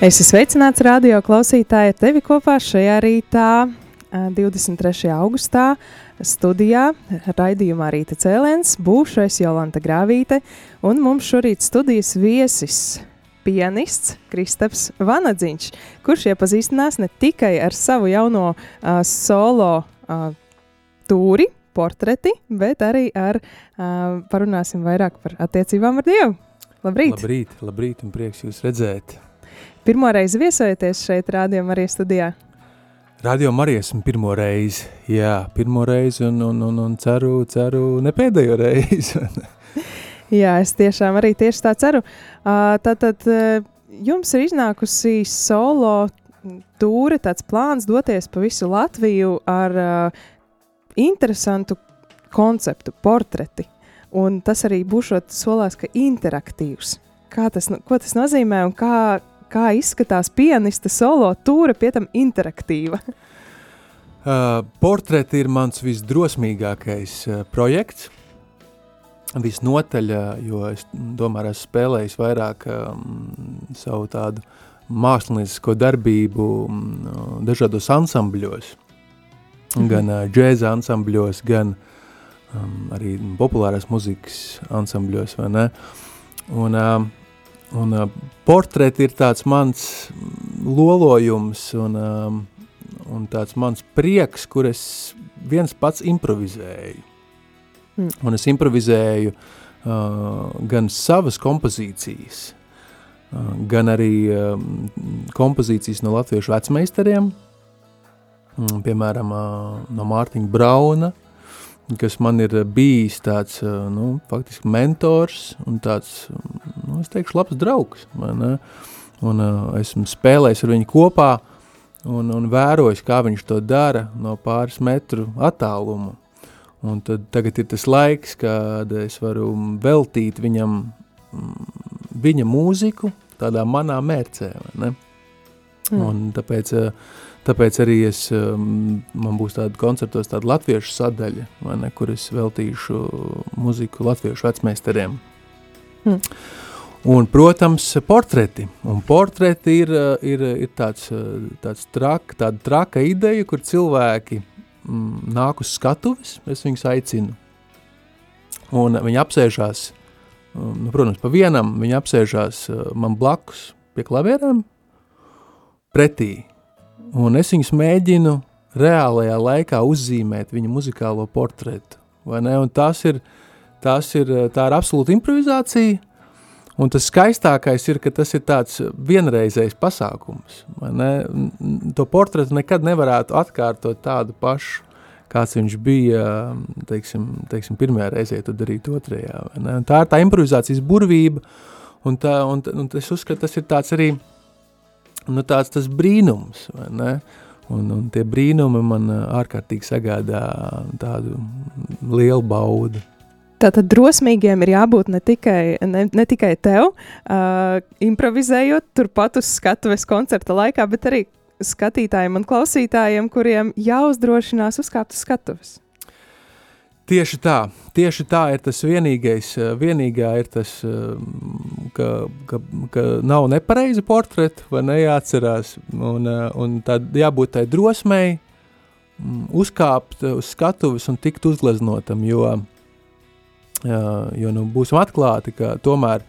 Es esmu sveicināts radio klausītāji ar tevi kopā šajā rītā, 23. augustā, studijā, raidījumā Rīta cēliens. Būšu es Jolanta Grāvīte, un mums šorīt studijas viesis pianists Kristaps Vanadziņš, kurš iepazīstinās ne tikai ar savu jauno uh, solo uh, tūri, portreti, bet arī ar, uh, parunāsim vairāk par attiecībām ar Dievu. Labrīt! Labrīt, labrīt un prieks jūs redzēt! Pirmo reizi viesojoties šeit, Rādio Marijas studijā? Radio Marijas esmu pirmo reizi, jā, pirmo reizi un, un, un, un ceru, ceru ne pēdējo reizi. jā, es tiešām arī tieši tā ceru. Tātad jums ir iznākusi solo tūre, tāds plāns doties pa visu Latviju ar interesantu konceptu, portreti. Un tas arī būšot solās, ka interaktīvs. Kā tas, ko tas nozīmē un kā, kā izskatās pianista solo tūra, pie tam interaktīva? uh, portreti ir mans visdrosmīgākais uh, projekts. Visnotaļ, uh, jo es domāju, esmu spēlējis vairāk um, savu tādu māksliniecisko darbību um, dažādos ansambļos, mhm. gan uh, džēza ansambļos, gan um, arī populārās muzikas ansambļos? Un, uh, Un uh, portreti ir tāds mans lolojums un, um, un tāds mans prieks, kur es viens pats improvizēju. Mm. Un es improvizēju uh, gan savas kompozīcijas, uh, gan arī uh, kompozīcijas no latviešu vecmeistariem, um, piemēram, uh, no Mārtiņa Brauna, uh, kas man ir bijis tāds, nu, faktiski mentors un tāds, nu, es teikšu, labs draugs? Un uh, esmu spēlējis ar viņu kopā un, un vērojis, kā viņš to dara no pāris metru attālumu. Un tad tagad ir tas laiks, kad es varu veltīt viņam viņa mūziku tādā manā mērcē? Mm. Un tāpēc uh, Tāpēc arī es, um, man būs tāda koncertos tāda latviešu sadaļa, vai ne, kur es veltīšu muziku latviešu vecmeistariem. Hmm. Un, protams, portreti. Un portreti ir, ir, ir tāds, tāds trak, tāda traka ideja, kur cilvēki mm, nāk uz skatuves, es viņus aicinu. Un viņi apsēžās, um, nu, protams, pa vienam, viņi apsēžās uh, man blakus pie klavierēm, pretī un es viņus mēģinu reālajā laikā uzzīmēt viņa muzikālo portretu. Tas ir, tas ir, tā ir absolūta improvizācija, un tas skaistākais ir, ka tas ir tāds vienreizējs pasākums. To portretu nekad nevarētu atkārtot tādu pašu, kāds viņš bija, teiksim, teiksim pirmajā reizē, tad arī otrajā. Tā ir tā improvizācijas burvība, un, tā, un, un es uzskatu, tas ir tāds arī, nu, tāds tas brīnums, vai ne? Un, un tie brīnumi man ārkārtīgi sagādā tādu lielu baudu. Tātad drosmīgiem ir jābūt ne tikai, ne, ne tikai tev, uh, improvizējot turpat uz skatuves koncerta laikā, bet arī skatītājiem un klausītājiem, kuriem jāuzdrošinās uzkāpt uz skatuves. Tieši tā, tieši tā ir tas vienīgais, eh, vienīgā ir tas, eh, ka, ka, ka nav nepareiza portreta vai nejáatcerās, un, eh, un tad jābūt tai drosmei mm, uzkāpt uz skatuves un tikt uzgleznotam, jo, jo nu, būsim atklāti, ka tomēr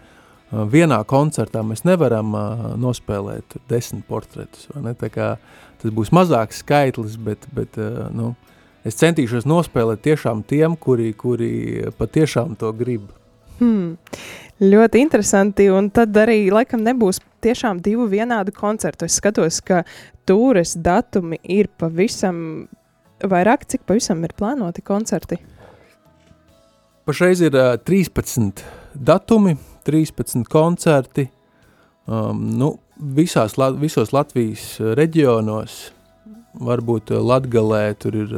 vienā koncertā mēs nevaram nospēlēt desmit portretus, vai ne? Tā kā tas būs mazāks skaitlis, bet, bet nu, uh, es centīšos nospēlēt tiešām tiem, kuri, kuri patiešām to grib. Hmm. Ļoti interesanti, un tad arī laikam nebūs tiešām divu vienādu koncertu. Es skatos, ka tūres datumi ir pavisam vairāk, cik pavisam ir plānoti koncerti. Pašreiz ir uh, 13 datumi, 13 koncerti. Um, nu, visās, la, visos Latvijas reģionos, varbūt Latgalē tur ir,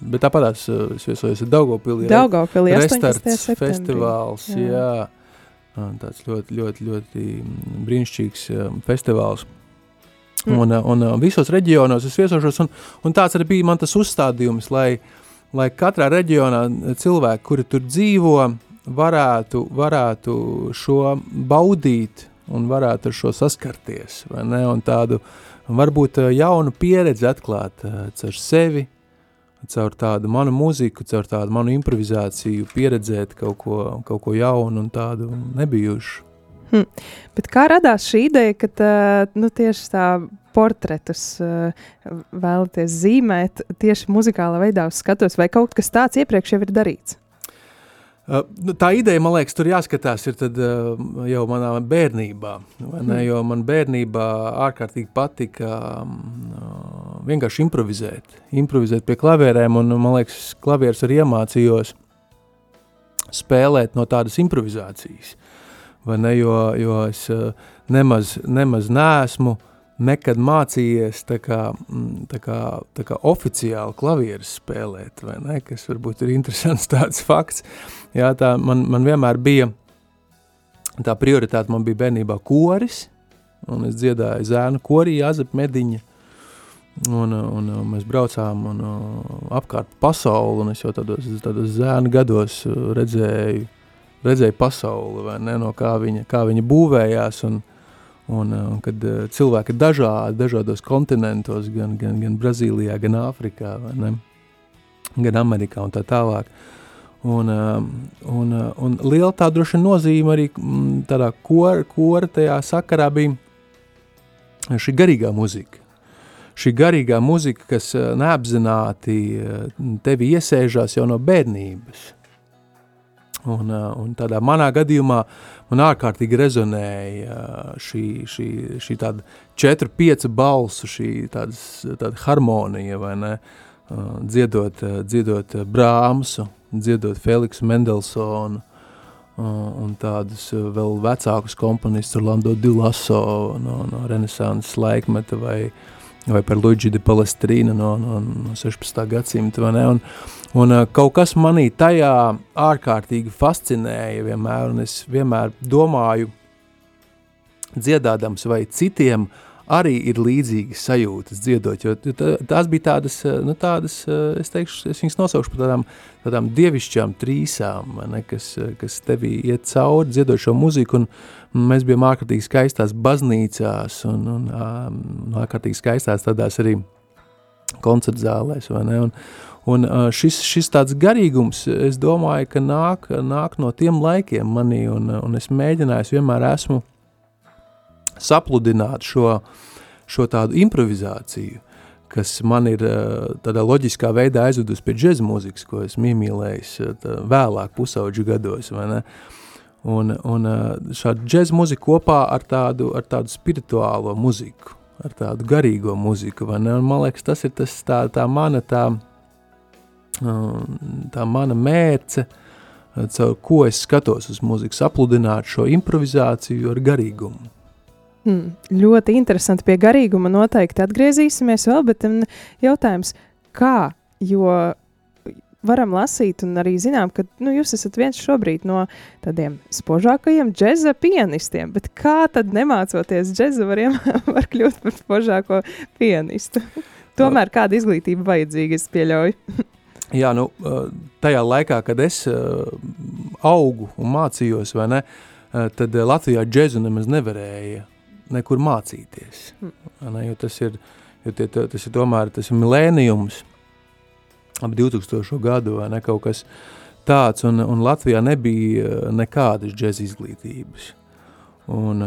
bet tāpatās es viesojos Daugavpilī. Daugavpilī, Restarts festivāls, jā. jā. Tāds ļoti, ļoti, ļoti brīnišķīgs festivāls. Mm. Un, un visos reģionos es viesošos, un, un tāds arī bija man tas uzstādījums, lai, lai katrā reģionā cilvēki, kuri tur dzīvo, varētu, varētu šo baudīt un varētu ar šo saskarties, vai ne, un varbūt jaunu pieredzi atklāt caur sevi, caur tādu manu mūziku, caur tādu manu improvizāciju, pieredzēt kaut ko, kaut ko jaunu un tādu nebijušu. Hm. Bet kā radās šī ideja, ka tā, nu, tieši tā portretus vēlaties zīmēt tieši muzikālā veidā uz skatos, vai kaut kas tāds iepriekš jau ir darīts? Uh, tā ideja, man liekas, tur jāskatās ir tad, uh, jau manā bērnībā. Ne, jo man bērnībā ārkārtīgi patika uh, vienkārši improvizēt. Improvizēt pie klavierēm, un man liekas, klavieres arī iemācījos spēlēt no tādas improvizācijas. Ne, jo, jo es nemaz, nemaz neesmu uh, nekad mācījies tā kā, mm, tā kā, tā kā oficiāli klavieres spēlēt, vai ne, kas varbūt ir interesants tāds fakts. Jā, tā man, man vienmēr bija, tā prioritāte man bija bērnībā koris, un es dziedāju zēnu korī Jāzep Mediņa, un, un, un mēs braucām un, apkārt pasauli, un es jau tādos, tādos zēnu gados redzēju, redzēju pasauli, vai ne, no kā viņa, kā viņa būvējās, un, Un, un kad uh, cilvēki ir dažādi, dažādos kontinentos, gan, gan, gan Brazīlijā, gan Āfrikā, gan Amerikā un tā tālāk. Un, uh, un, un liela tā droši nozīme arī m, tādā kora, kora tajā sakarā bija šī garīgā muzika. Šī garīgā muzika, kas neapzināti tevi iesēžās jau no bērnības. Un, un tādā manā gadījumā man ārkārtīgi rezonēja šī, šī, šī tāda četru, piecu balsu, šī tādas, tāda harmonija, vai ne, dziedot, dziedot Brāmsu, dziedot Feliksu Mendelsonu, un tādus vēl vecākus komponistus, Orlando Dilaso no, no renesanses laikmeta vai, vai par Luigi de Palestrina no, no, no 16. gadsimta, un, Un uh, kaut kas manī tajā ārkārtīgi fascinēja vienmēr, un es vienmēr domāju, dziedādams vai citiem arī ir līdzīgas sajūtas dziedot, tās bija tādas, nu tādas, es teikšu, es viņas nosaukšu par tādām, tādām dievišķām trīsām, ne, kas, kas tevī iet cauri dziedot šo muziku, un mēs bijām ārkārtīgi skaistās baznīcās, un, un, un ārkārtīgi skaistās tādās arī koncertzālēs, un, Un šis, šis tāds garīgums, es domāju, ka nāk, nāk no tiem laikiem manī, un, un es mēģināju, vienmēr esmu sapludināt šo, šo tādu improvizāciju, kas man ir tādā loģiskā veidā aizvedus pie džeza mūzikas, ko esmu iemīlējis vēlāk pusauģu gados, vai ne? Un, un šādu džeza mūziku kopā ar tādu, ar tādu spirituālo muziku, ar tādu garīgo muziku, vai ne? Un man liekas, tas ir tas tā, tā mana tā, tā mana mērce, caur ko es skatos uz mūziku, sapludināt šo improvizāciju ar garīgumu. Hmm, ļoti interesanti. Pie garīguma noteikti atgriezīsimies vēl, bet jautājums, kā? Jo varam lasīt, un arī zinām, ka nu, jūs esat viens šobrīd no tādiem spožākajiem džēza pianistiem. Bet kā tad nemācoties džēzu, var, var kļūt par spožāko pianistu? Tomēr kāda izglītība vajadzīga, es pieļauju. Jā, nu, tajā laikā, kad es augu un mācījos, vai ne, tad Latvijā džezu nemaz nevarēja nekur mācīties. Ne, jo tas ir, jo tie, tas ir tomēr, tas ir milēnijums, ap 2000 gadu, vai ne, kaut kas tāds, un, un Latvijā nebija nekādas džeza izglītības. Un,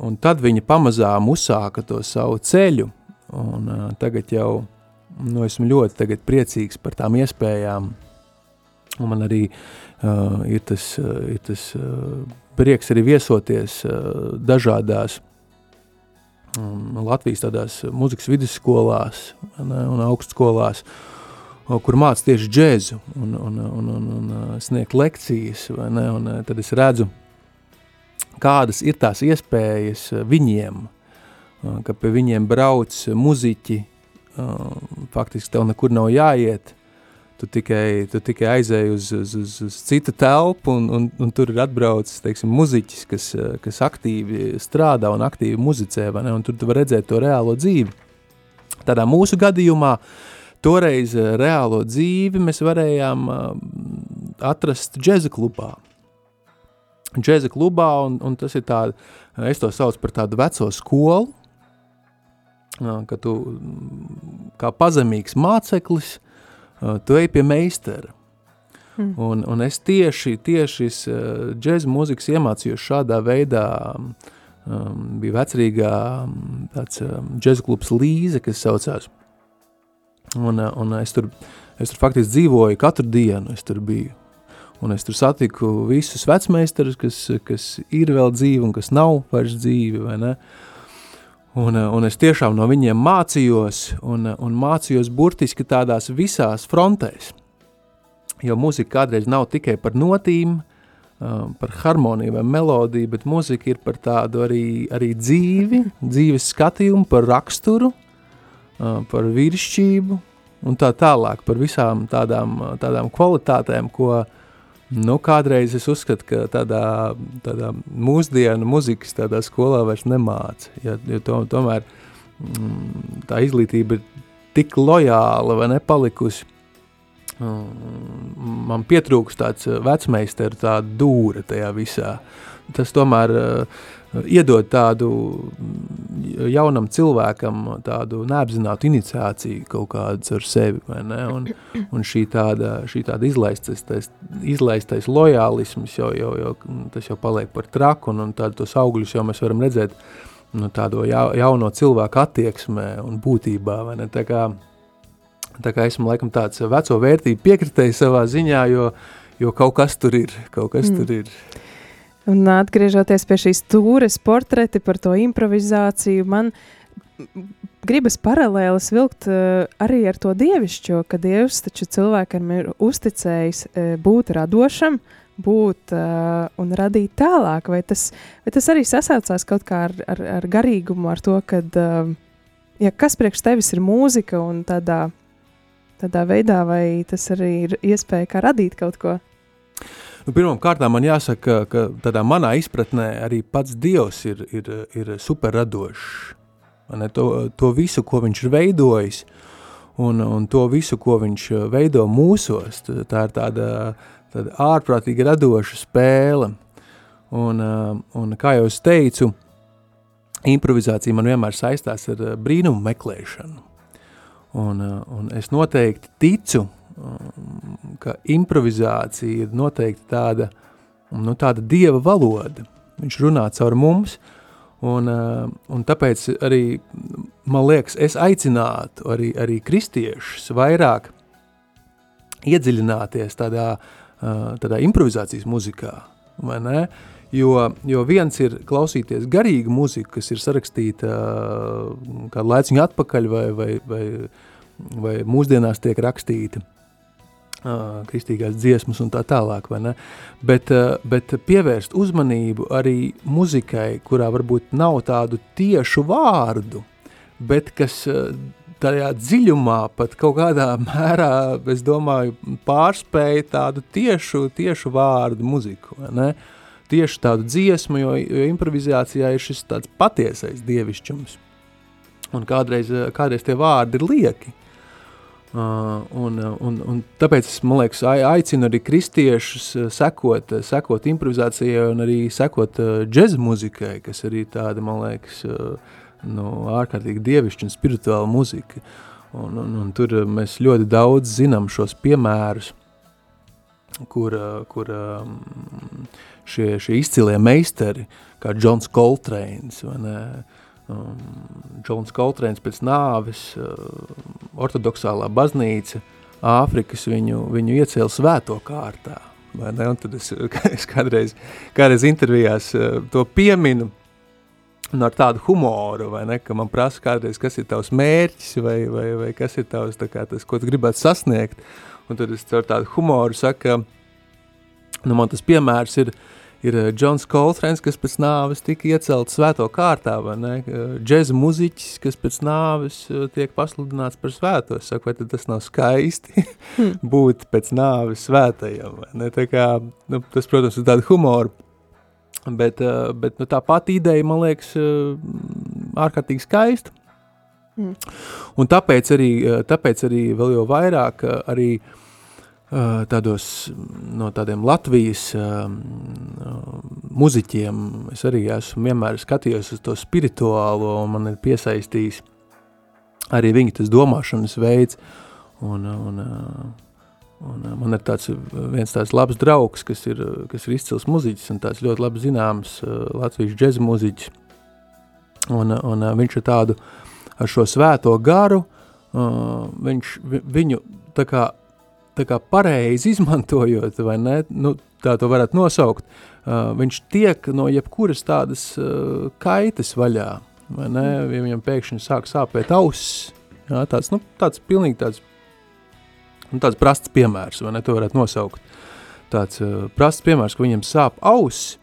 un tad viņi pamazām uzsāka to savu ceļu, un tagad jau nu, esmu ļoti priecīgs par tām iespējām, Un man arī uh, ir tas, uh, ir tas uh, prieks arī viesoties uh, dažādās um, Latvijas tādās muzikas vidusskolās ne, un augstskolās, kur māca tieši džēzu un, un, un, un, un sniegt lekcijas, ne, un tad es redzu, kādas ir tās iespējas viņiem, ka pie viņiem brauc muziķi, faktiski tev nekur nav jāiet, tu tikai, tu tikai aizēji uz, uz, uz, uz citu telpu un, un, un tur ir atbraucis, teiksim, muziķis, kas, kas aktīvi strādā un aktīvi muzicē, un tur tu var redzēt to reālo dzīvi. Tādā mūsu gadījumā toreiz eh, reālo dzīvi mēs varējām uh, atrast džeza klubā. Džeza klubā, un, un tas ir tāda, es to saucu par tādu veco skolu, uh, ka tu kā pazemīgs māceklis, tu ej pie meistara. Mm. Un, un es tieši, tieši džēza mūzikas iemācījos šādā veidā. Um, bija vecrīgā tāds um, džēza klubs Līze, kas saucās. Un, un es, tur, es tur faktiski dzīvoju katru dienu, es tur biju. Un es tur satiku visus vecmeistarus, kas, kas ir vēl dzīvi un kas nav vairs dzīvi, vai ne? Uh, Un, eh, un es tiešām no viņiem mācījos, un, eh, un mācījos burtiski tādās visās frontēs. Jo mūzika kādreiz nav tikai par notīm, eh, par harmoniju vai melodiju, bet mūzika ir par tādu arī, arī dzīvi, dzīves skatījumu, par raksturu, par virsšķību un tā tālāk, par visām tādām, tādām kvalitātēm, ko uh, Nu, kādreiz es uzskatu, ka tādā, tādā mūsdienu muzikas tādā skolā vairs nemāca, ja, jo to, tomēr mm, tā izglītība ir tik lojāla vai nepalikusi. Mm, man pietrūks tāds vecmeisteru tāda dūra tajā visā. Tas tomēr uh, iedod tādu jaunam cilvēkam tādu neapzinātu iniciāciju kaut kādas ar sevi, vai ne? Un, un šī tāda, šī tāda izlaistais, tais, izlaistais lojālisms jau, jau, jau, tas jau paliek par traku, un, un tādu tos augļus jau mēs varam redzēt nu, tādo ja, jauno cilvēku attieksmē un būtībā, vai ne? Tā kā, tā kā esmu laikam tāds veco vērtību piekritējis savā ziņā, jo, jo kaut kas tur ir, kaut kas mm. tur ir. Un atgriežoties pie šīs stūres portreti par to improvizāciju, man gribas paralēlis vilkt uh, arī ar to dievišķo, ka Dievs taču cilvēkam ir uzticējis uh, būt radošam, būt uh, un radīt tālāk. Vai tas, vai tas arī sasaucās kaut kā ar, ar, ar garīgumu, ar to, ka uh, ja kas priekš tevis ir mūzika un tādā, tādā veidā, vai tas arī ir iespēja kā radīt kaut ko? Nu, Pirmkārt, man jāsaka, ka tādā manā izpratnē arī pats Dievs ir, ir, ir superradošs. To, to visu, ko viņš ir veidojis, un, un to visu, ko viņš veido mūsos, tā ir tāda, tāda ārprātīgi radoša spēle. Un, un kā jau es teicu, improvizācija man vienmēr saistās ar brīnumu meklēšanu. Un, un es noteikti ticu, ka improvizācija ir noteikti tāda, nu, tāda dieva valoda. Viņš runā caur mums, un, uh, un tāpēc arī, man liekas, es aicinātu arī, arī kristiešus vairāk iedziļināties tādā, uh, tādā improvizācijas muzikā, vai ne? Jo, jo viens ir klausīties garīgu muziku, kas ir sarakstīta uh, kādu laiciņu atpakaļ vai, vai, vai, vai mūsdienās tiek rakstīta kristīgās dziesmas un tā tālāk? Bet, bet pievērst uzmanību arī muzikai, kurā varbūt nav tādu tiešu vārdu, bet kas tajā dziļumā pat kaut kādā mērā, es domāju, pārspēja tādu tiešu, tiešu vārdu muziku? Tieši tādu dziesmu, jo, jo improvizācijā ir šis tāds patiesais dievišķums. Un kādreiz, kādreiz tie vārdi ir lieki. Uh, un, un, un tāpēc es liekas, aicinu arī kristiešus sekot, sekot improvizācijai un arī sekot uh, džēza muzikai, kas arī tāda, man liekas, uh, nu, ārkārtīgi dievišķa un spirituāla muzika. Un, un, un tur mēs ļoti daudz zinām šos piemērus, kur, kur um, šie, šie izcilie meistari, kā Džons Coltrane's, vai ne, uh, um, Džons Koltrēns pēc nāves, uh, ortodoksālā baznīca Āfrikas viņu, viņu iecēla svēto kārtā. Vai ne? Un tad es, es kādreiz, kādreiz intervijās uh, to pieminu, un ar tādu humoru, vai ne, ka man prasa kādreiz, kas ir tavs mērķis, vai, vai, vai kas ir tavs, tā kā tas, ko tu gribētu sasniegt, un tad es ar tādu humoru saku, nu man tas piemērs ir, ir Džons Coltrane's, kas pēc nāves tika iecelts svēto kārtā, vai ne, džeza muziķis, kas pēc nāves tiek pasludināts par svēto, es saku, vai tad tas nav skaisti hmm. būt pēc nāves svētajam, vai ne, tā kā, nu, tas, protams, ir tāda humoru, Bet, eh, bet nu, tā pati ideja man liekas eh, ārkārtīgi skaista. Mm. Un tāpēc arī, eh, tāpēc arī vēl jau vairāk arī tādos no tādiem Latvijas muziķiem es arī esmu vienmēr skatījies uz to spirituālo un man ir piesaistījis arī viņa tas domāšanas veids un, un Un, man ir tāds viens tāds labs draugs, kas ir, kas ir izcils muziķis un tāds ļoti labi zināms latviešu džeza muziķis. Un, un viņš ir tādu ar šo svēto garu, viņš vi, viņu tā kā, tā kā pareizi izmantojot, vai ne, nu, tā to varētu nosaukt, uh, viņš tiek no jebkuras tādas uh, kaitas vaļā, vai ne, ja viņam pēkšņi sāk sāpēt auss, jā, tāds, nu, tāds pilnīgi tāds Nu, tāds prasts piemērs, vai ne, to varētu nosaukt. Tāds uh, prasts piemērs, ka viņam sāp auss,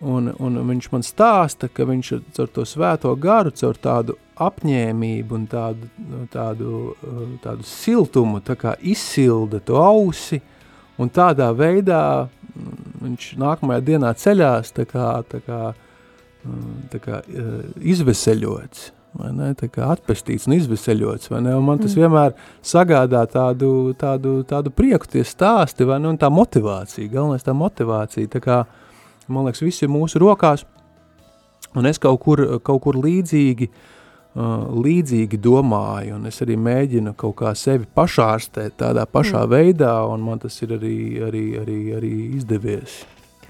un, un viņš man stāsta, ka viņš ar to svēto garu, caur tādu apņēmību un tādu, nu, tādu, uh, tādu siltumu, tā izsilda to ausi, un tādā veidā mm, viņš nākamajā dienā ceļās tā kā, tā kā, mm, tā kā uh, izveseļots ne, tā kā atpestīts un izveseļots, un man tas mm. vienmēr sagādā tādu, tādu, tādu prieku tie stāsti, vai ne, un tā motivācija, galvenais tā motivācija, tā kā, man liekas, viss ir mūsu rokās, un es kaut kur, kaut kur līdzīgi, uh, līdzīgi domāju, un es arī mēģinu kaut kā sevi pašārstēt tādā pašā mm. veidā, un man tas ir arī, arī, arī, arī izdevies.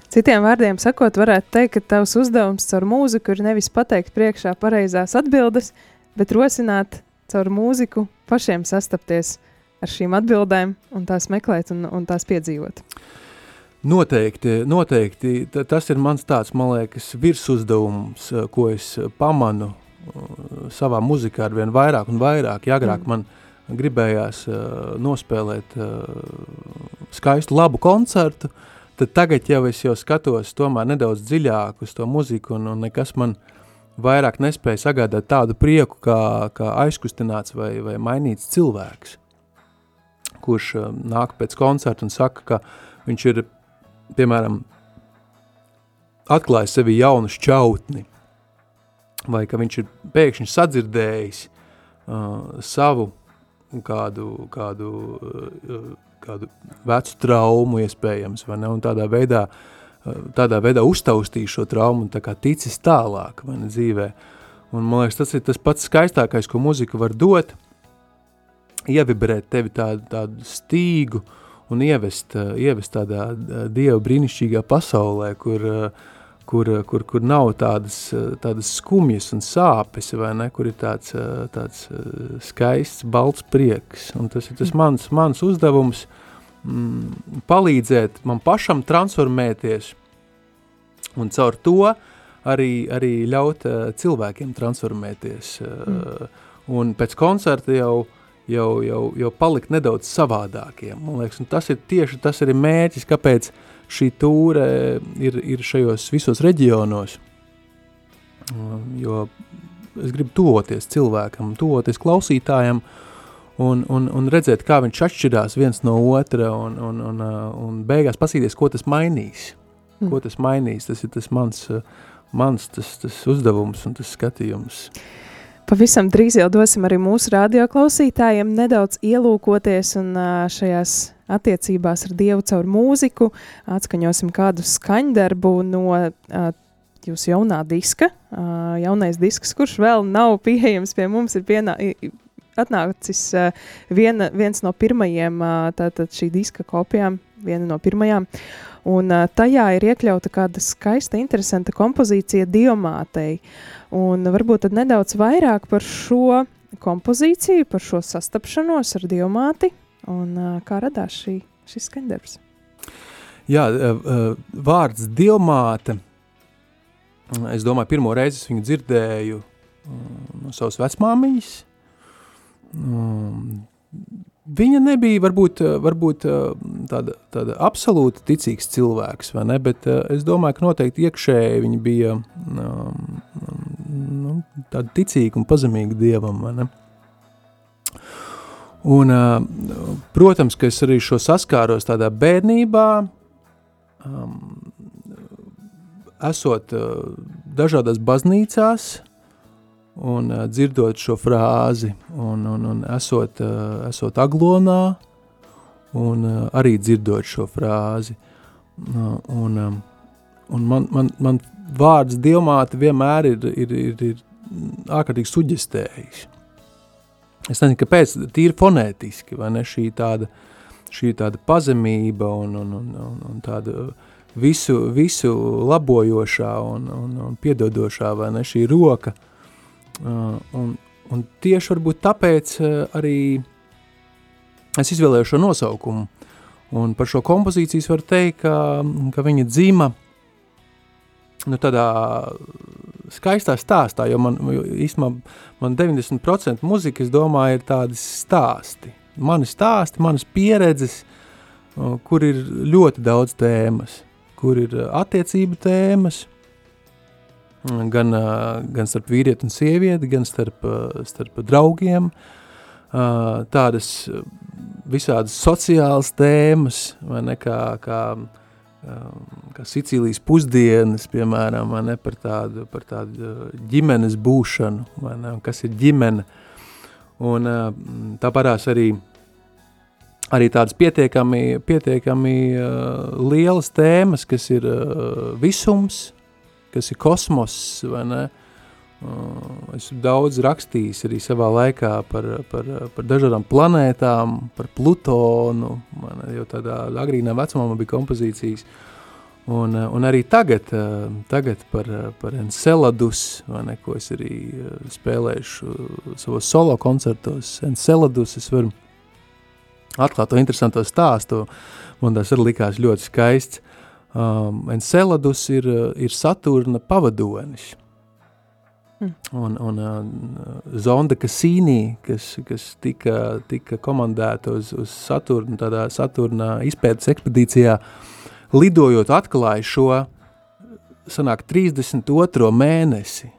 Citiem vārdiem sakot, varētu teikt, ka tavs uzdevums caur mūziku ir nevis pateikt priekšā pareizās atbildes, bet rosināt caur mūziku pašiem sastapties ar šīm atbildēm un tās meklēt un, un tās piedzīvot. Noteikti, noteikti. Tas ir mans tāds, man liekas, virsuzdevums, eh, ko es pamanu uh, savā muzikā ar vien vairāk un vairāk. Ja agrāk mm. man gribējās nospēlēt skaistu labu koncertu, tad tagad jau es jau skatos tomēr nedaudz dziļāk uz to muziku un, un nekas man vairāk nespēja sagādāt tādu prieku, kā, kā aizkustināts vai, vai mainīts cilvēks, kurš nāk pēc koncerta un saka, ka viņš ir, piemēram, atklājis sevi jaunu šķautni, vai ka viņš ir pēkšņi sadzirdējis uh, savu kādu, kādu uh, kādu vecu traumu iespējams, vai ne, un tādā veidā, eh, tādā veidā uztaustīs šo traumu un tā kā ticis tālāk, vai ne, dzīvē. Un man liekas, tas ir tas pats skaistākais, ko muzika var dot, ievibrēt tevi tādu, tādu stīgu un ievest, eh, ievest tādā eh, Dieva brīnišķīgā pasaulē, kur uh, kur, kur, kur nav tādas, tādas skumjas un sāpes, vai ne, kur ir tāds, tāds skaists, balts prieks. Un tas ir tas mans, mans uzdevums mm, palīdzēt man pašam transformēties un caur to arī, arī ļaut uh, cilvēkiem transformēties. Uh, mm. Un pēc koncerta jau, jau, jau, jau palikt nedaudz savādākiem. Man liekas, tas ir tieši tas arī mērķis, kāpēc uh, šī tūre ir, ir šajos visos reģionos, um, jo es gribu tuvoties cilvēkam, tuvoties klausītājam un, un, un redzēt, kā viņš atšķirās viens no otra un, un, un, uh, un beigās pasīties, ko tas mainīs. Mm. Ko tas mainīs, tas ir tas mans, uh, mans tas, tas uzdevums un tas skatījums. Pavisam drīz jau dosim arī mūsu radioklausītājiem nedaudz ielūkoties un šajās attiecībās ar Dievu caur mūziku. Atskaņosim kādu skaņdarbu no jūsu jaunā diska. Jaunais disks, kurš vēl nav pieejams pie mums, ir pienā, atnācis viena, viens no pirmajiem tātad šī diska kopijām, viena no pirmajām. Un tajā ir iekļauta kāda skaista, interesanta kompozīcija Diomātei. Uh, Un varbūt tad nedaudz vairāk par šo kompozīciju, par šo sastapšanos ar diamāti un uh, kā radās šī, šis skaņdarbs? Jā, uh, vārds Dilmāte, es domāju, pirmo reizi es viņu dzirdēju no savas vecmāmiņas. Viņa nebija varbūt, varbūt tāda, tāda absolūti ticīgs cilvēks, vai ne, bet es domāju, ka noteikti iekšēji viņa bija um, nu, tāda ticīga un pazemīga Dievam, vai ne. Un, protams, ka es arī šo saskāros tādā bērnībā, um, esot dažādās baznīcās, un uh, dzirdot šo frāzi, un, un, un esot, uh, esot aglonā, un uh, arī dzirdot šo frāzi. Uh, un, um, un man, man, man vārds dievmāte vienmēr ir, ir, ir, ir ārkārtīgi suģestējis. Es nezinu, kāpēc, tīri fonētiski, vai ne, šī tāda, šī tāda pazemība un, un, un, un, un tāda visu, visu labojošā un, un, un piedodošā, vai ne, šī roka – un, un tieši varbūt tāpēc uh, arī es izvēlēju šo nosaukumu. Un par šo kompozīciju var teikt, ka, ka viņa dzima nu, tādā skaistā stāstā, jo man, īstenībā, man 90% muzika, es domāju, ir tādi stāsti. Mani stāsti, manas pieredzes, uh, kur ir ļoti daudz tēmas, kur ir attiecību tēmas, gan, gan starp vīrieti un sievieti, gan starp, starp draugiem, tādas visādas sociālas tēmas, vai ne, kā, kā, kā Sicīlijas pusdienas, piemēram, vai ne, par tādu, par tādu ģimenes būšanu, vai ne, kas ir ģimene, un tā parās arī arī tādas pietiekami, pietiekami lielas tēmas, kas ir visums, kas ir kosmos, vai ne? Esmu daudz rakstījis arī savā laikā par, par, par dažādām planētām, par Plutonu, man jau tādā agrīnā vecumā bija kompozīcijas, un, un arī tagad, tagad par, par Enceladus, vai ne, ko es arī spēlēšu savos solo koncertos, Enceladus, es varu atklāt to interesanto stāstu, man tas arī likās ļoti skaists, um, Enceladus ir, ir Saturna pavadonis. Hmm. Un, un uh, zonda Cassini, kas, kas tika, tika komandēta uz, uz Saturnu, tādā Saturna izpētes ekspedīcijā, lidojot atklāja šo, sanāk, 32. mēnesi.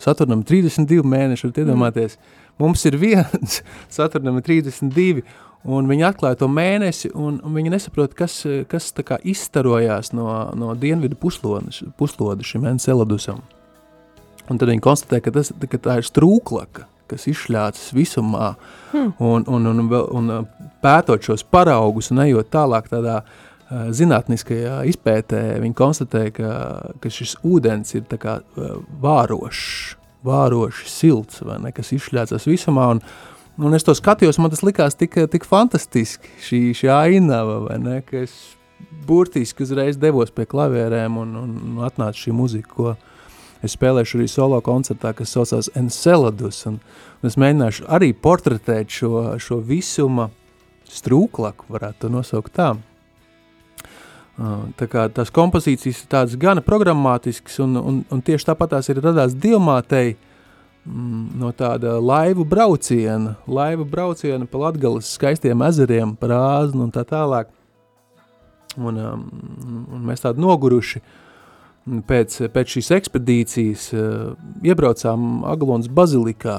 Saturnam 32 mēneši, varat iedomāties, hmm. Mums ir viens, Saturnam ir 32, Un viņi atklāja to mēnesi, un, un viņi nesaprot, kas, kas tā kā izstarojās no, no dienvidu puslodes, puslodes šim Enceladusam. Un tad viņi konstatē, ka, tas, ka tā ir strūklaka, kas izšļācas visumā, hmm. un, un, un, un, un pētot šos paraugus un ejot tālāk tādā uh, zinātniskajā izpētē, viņi konstatē, ka, ka šis ūdens ir tā kā uh, vārošs, vāroši silts, vai ne, kas izšļācas visumā, un, Un es to skatījos, man tas likās tik, tik fantastiski, šī, šī ainava, vai ne, ka es burtiski uzreiz devos pie klavierēm un, un, un atnāca šī muzika, ko es spēlēšu arī solo koncertā, kas saucās Enceladus, un, un es mēģināšu arī portretēt šo, šo visuma strūklaku, varētu to nosaukt tā. Tās kompozīcijas ir tādas gana programmātiskas, un, un, un tieši tāpat tās ir radās Dilmātei, uh, Mm, no tāda laivu brauciena, laivu brauciena pa Latgales skaistiem ezeriem, par āznu un tā tālāk. Un, um, un mēs tādi noguruši pēc, pēc šīs ekspedīcijas uh, iebraucām Aglonas bazilikā,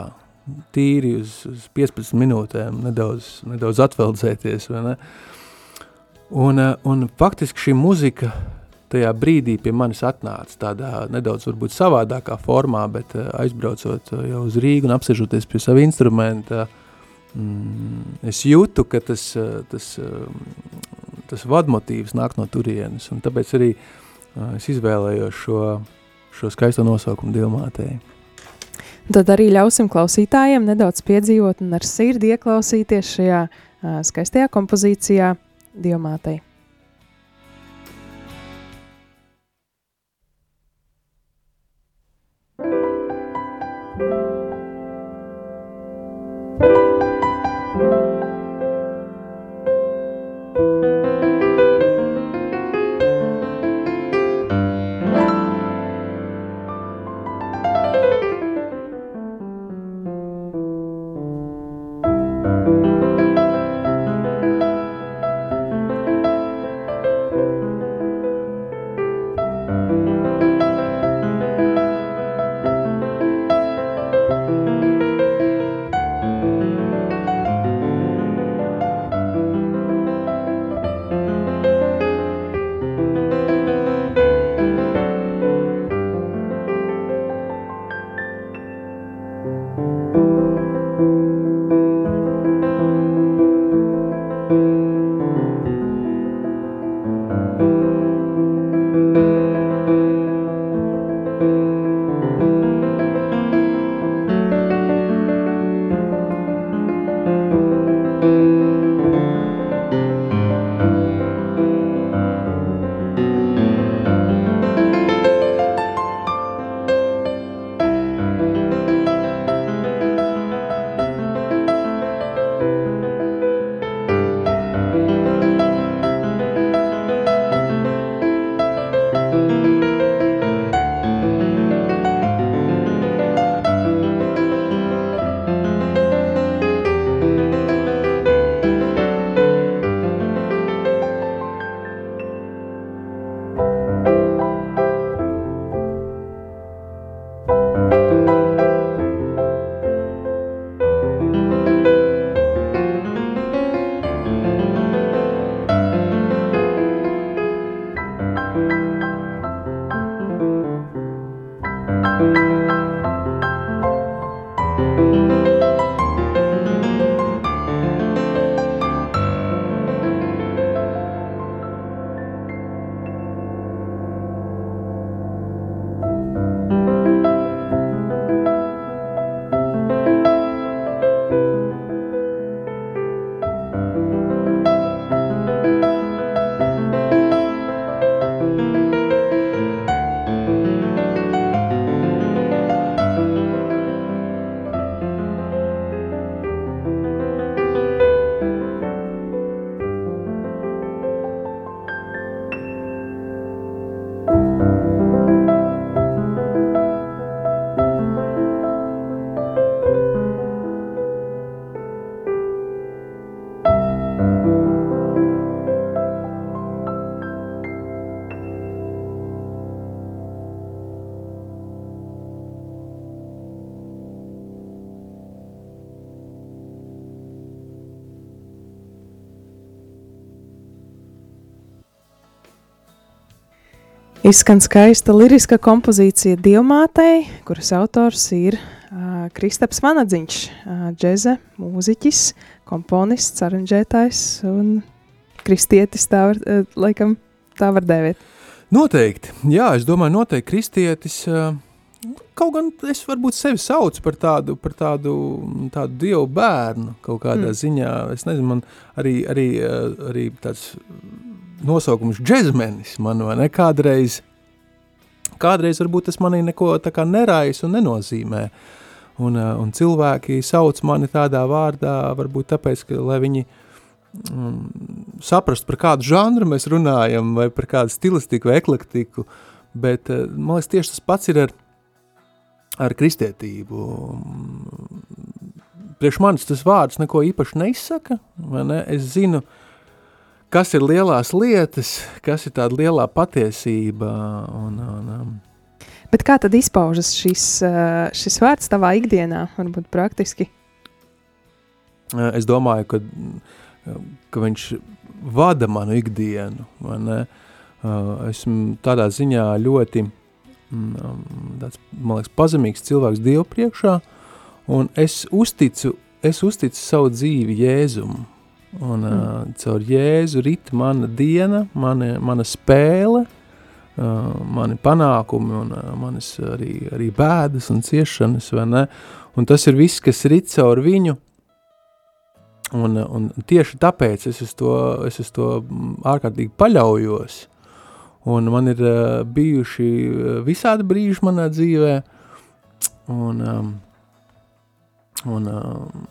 tīri uz, uz 15 minūtēm, nedaudz, nedaudz atveldzēties, vai ne? Un, uh, un faktiski šī muzika tajā brīdī pie manis atnāca tādā nedaudz varbūt savādākā formā, bet eh, aizbraucot eh, jau uz Rīgu un apsežoties pie sava instrumenta, mm, es jūtu, ka tas, eh, tas, tas vadmotīvs nāk no turienes, un tāpēc arī es izvēlējos šo, šo skaisto nosaukumu Dilmātei. Tad arī ļausim klausītājiem nedaudz piedzīvot un ar sirdi ieklausīties šajā skaistajā kompozīcijā Dilmātei. Izskan skaista liriska kompozīcija Dievmātei, kuras autors ir uh, Kristaps Vanadziņš, uh, džeze, mūziķis, komponists, aranžētājs un kristietis, tā var, uh, laikam, tā var dēvēt. Noteikti, jā, es domāju, noteikti kristietis, uh, kaut gan es varbūt sevi saucu par tādu, par tādu, tādu dievu bērnu kaut kādā mm. ziņā, es nezinu, man arī, arī, arī tāds nosaukums džezmenis man vai ne kādreiz, kādreiz varbūt tas manī neko tā kā nerais un nenozīmē. Un, eh, un cilvēki sauc mani tādā vārdā, varbūt tāpēc, ka, lai viņi um, saprast, par kādu žanru mēs runājam, vai par kādu stilistiku vai eklektiku, bet eh, man liekas tieši tas pats ir ar, ar kristietību. Priekš manis tas vārds neko īpaši neizsaka, ne? Es zinu, uh, kas ir lielās lietas, kas ir tāda lielā patiesība. Un, un, um. Bet kā tad izpaužas šis, uh, šis vārds tavā ikdienā, varbūt praktiski? Uh, es domāju, ka, ka viņš vada manu ikdienu. Uh, esmu tādā ziņā ļoti mm, um, tāds, liekas, pazemīgs cilvēks Dievu priekšā, un es uzticu, es uzticu savu dzīvi Jēzumu. Un mm. uh, caur Jēzu rit mana diena, mana, mana spēle, uh, mani panākumi un uh, manas arī, arī bēdas un ciešanas, vai ne? Un tas ir viss, kas rit caur viņu. Un, un tieši tāpēc es uz to, es uz to ārkārtīgi paļaujos. Un man ir uh, bijuši visādi brīži manā dzīvē. Un, um, un um,